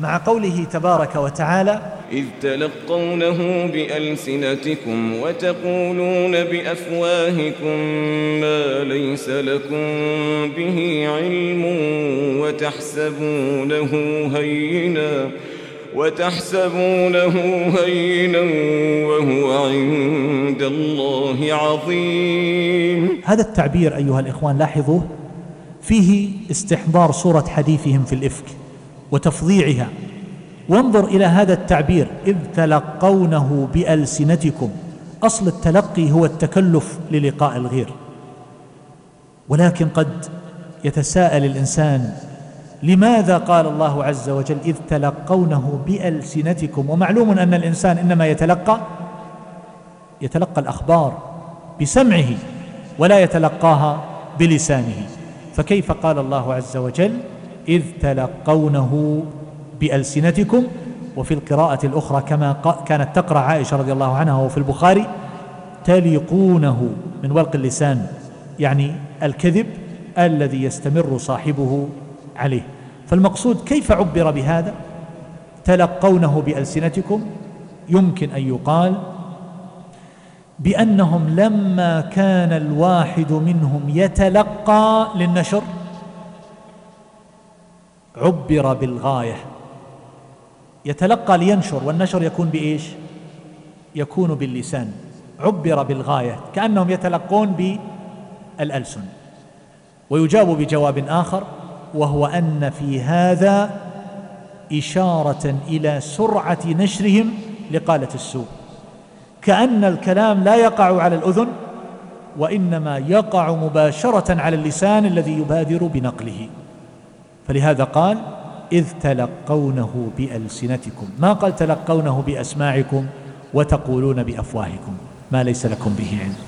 مع قوله تبارك وتعالى إذ تلقونه بألسنتكم وتقولون بأفواهكم ما ليس لكم به علم وتحسبونه هينا وتحسبونه هينا وهو عند الله عظيم. هذا التعبير أيها الإخوان لاحظوه فيه استحضار صورة حديثهم في الإفك. وتفظيعها وانظر إلى هذا التعبير. إذ تلقونه بألسنتكم. أصل التلقي هو التكلف للقاء الغير. ولكن قد يتساءل الإنسان لماذا قال الله عز وجل إذ تلقونه بألسنتكم؟ ومعلوم أن الإنسان إنما يتلقى يتلقى الأخبار بسمعه ولا يتلقاها بلسانه. فكيف قال الله عز وجل؟ إذ تلقونه بألسنتكم وفي القراءة الأخرى كما كانت تقرأ عائشة رضي الله عنها وفي البخاري تلقونه من ولق اللسان يعني الكذب الذي يستمر صاحبه عليه. فالمقصود كيف عبر بهذا؟ تلقونه بألسنتكم يمكن أن يقال بأنهم لما كان الواحد منهم يتلقى للنشر عبر بالغاية. يتلقى لينشر والنشر يكون بإيش؟ يكون باللسان. عبر بالغاية كأنهم يتلقون بالألسن. ويجاب بجواب آخر وهو أن في هذا إشارة إلى سرعة نشرهم لقالة السوء. كأن الكلام لا يقع على الأذن وإنما يقع مباشرة على اللسان الذي يبادر بنقله. فلهذا قال إذ تلقونه بألسنتكم. ما قال تلقونه بأسماعكم وتقولون بأفواهكم؟ ما ليس لكم به علم.